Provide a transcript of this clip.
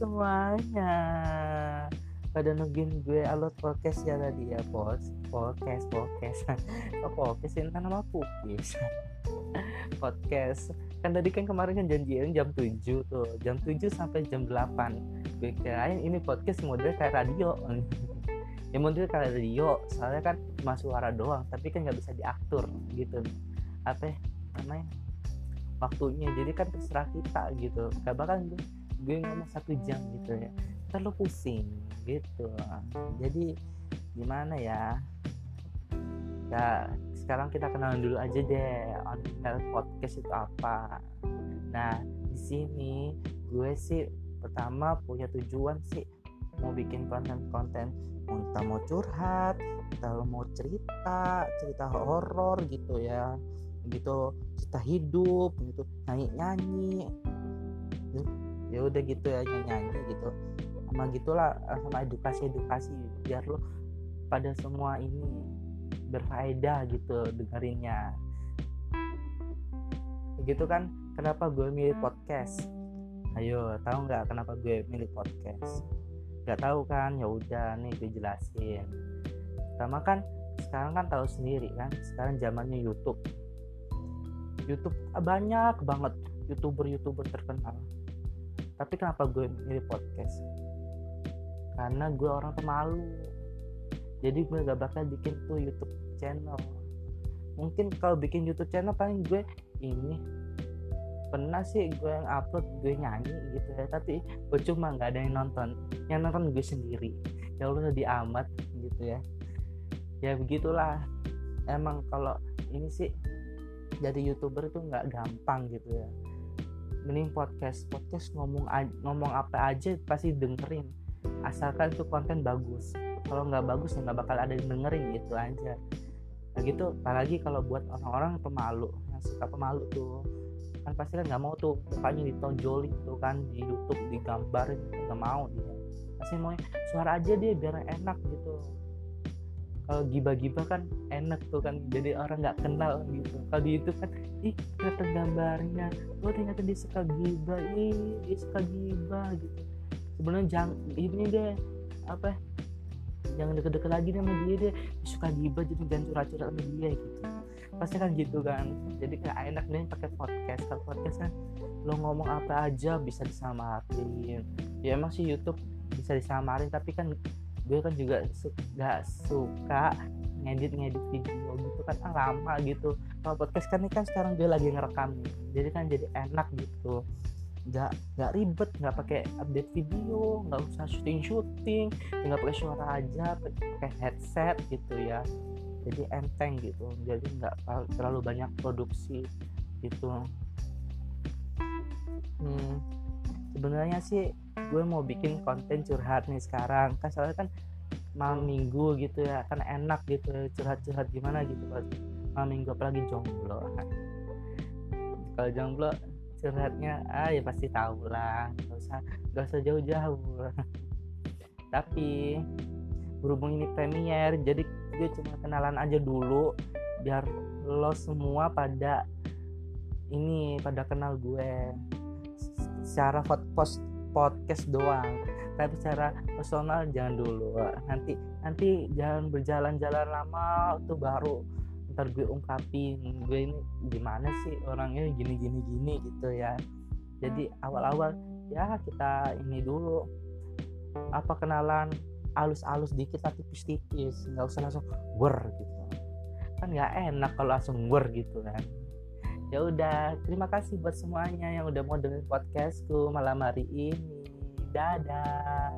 semuanya. Pada nungguin gue upload podcast ya tadi ya bos podcast podcast oh podcast ini kan nama pukis podcast. Kan tadi kan kemarin kan janjian jam 7 tuh. Jam 7 sampai jam 8 gue kirain ini podcast model kayak radio. Ya model kayak radio. Soalnya kan cuma suara doang tapi kan nggak bisa diatur gitu. Apa ya, namanya? Waktunya. Jadi kan terserah kita gitu. Gak bakal gue, gue ngomong satu jam gitu ya. Terlalu pusing gitu. Jadi gimana ya? Ya sekarang kita kenalan dulu aja deh on podcast itu apa. Nah di sini gue sih pertama punya tujuan sih mau bikin konten-konten entah mau curhat atau mau cerita cerita horor gitu ya. Gitu cerita hidup gitu nyanyi nyanyi ya udah gitu ya nyanyi gitu. Sama gitulah eh, sama edukasi edukasi biar lo pada semua ini berfaedah gitu dengerinnya. Begitu kan kenapa gue milih podcast? Ayo tahu nggak kenapa gue milih podcast? Nggak tahu kan ya udah nih gue jelasin. Pertama kan sekarang kan tahu sendiri kan sekarang zamannya YouTube. YouTube banyak banget youtuber-youtuber terkenal tapi kenapa gue milih podcast? Karena gue orang pemalu. Jadi gue gak bakal bikin tuh YouTube channel. Mungkin kalau bikin YouTube channel paling gue ini. Pernah sih gue yang upload gue nyanyi gitu ya. Tapi gue cuma nggak ada yang nonton. Yang nonton gue sendiri. Ya Allah sedih amat gitu ya. Ya begitulah. Emang kalau ini sih jadi youtuber itu nggak gampang gitu ya mending podcast podcast ngomong ngomong apa aja pasti dengerin. Asalkan itu konten bagus. Kalau nggak bagus ya nggak bakal ada yang dengerin gitu aja. Nah gitu. Apalagi kalau buat orang-orang pemalu yang suka pemalu tuh kan pasti kan nggak mau tuh mukanya ditonjolin tuh kan di YouTube digambarin nggak mau dia. Pasti mau suara aja dia biar enak gitu kalau gibah-gibah kan enak tuh kan jadi orang nggak kenal gitu. Kalau di YouTube kan ih kelihatan gambarnya oh ternyata dia suka gibah ih dia suka gibah gitu. Sebenarnya jangan ini deh apa jangan deket-deket lagi sama dia deh suka gibah jadi jangan curhat-curhat sama dia gitu. Pasti kan gitu kan jadi kayak enak nih pakai podcast. Kalau podcast kan lo ngomong apa aja bisa disamarin. Ya emang sih YouTube bisa disamarin tapi kan gue kan juga su suka ngedit ngedit video gitu kan. Ah, lama gitu. Kalau podcast kan ini kan sekarang gue lagi ngerekam jadi kan jadi enak gitu. Nggak nggak ribet nggak pakai update video nggak usah syuting syuting nggak pakai suara aja pakai headset gitu ya. Jadi enteng gitu. Jadi nggak terlalu banyak produksi gitu. Hmm, sebenarnya sih gue mau bikin konten curhat nih sekarang. Kan soalnya kan malam minggu gitu ya kan enak gitu curhat-curhat gimana gitu malam minggu apalagi jomblo. Kalau jomblo curhatnya ah ya pasti tahu lah. Gak usah gak usah jauh-jauh. Tapi berhubung ini premier jadi gue cuma kenalan aja dulu biar lo semua pada ini pada kenal gue secara post podcast doang. Tapi secara personal jangan dulu. Nanti nanti jangan berjalan-jalan lama tuh baru ntar gue ungkapin. Gue ini gimana sih orangnya gini gini gini gitu ya. Jadi awal-awal ya kita ini dulu apa kenalan alus-alus dikit tapi tipis-tipis. Nggak usah langsung wer gitu. Kan nggak enak kalau langsung wer gitu kan ya udah terima kasih buat semuanya yang udah mau dengerin podcastku malam hari ini. Dadah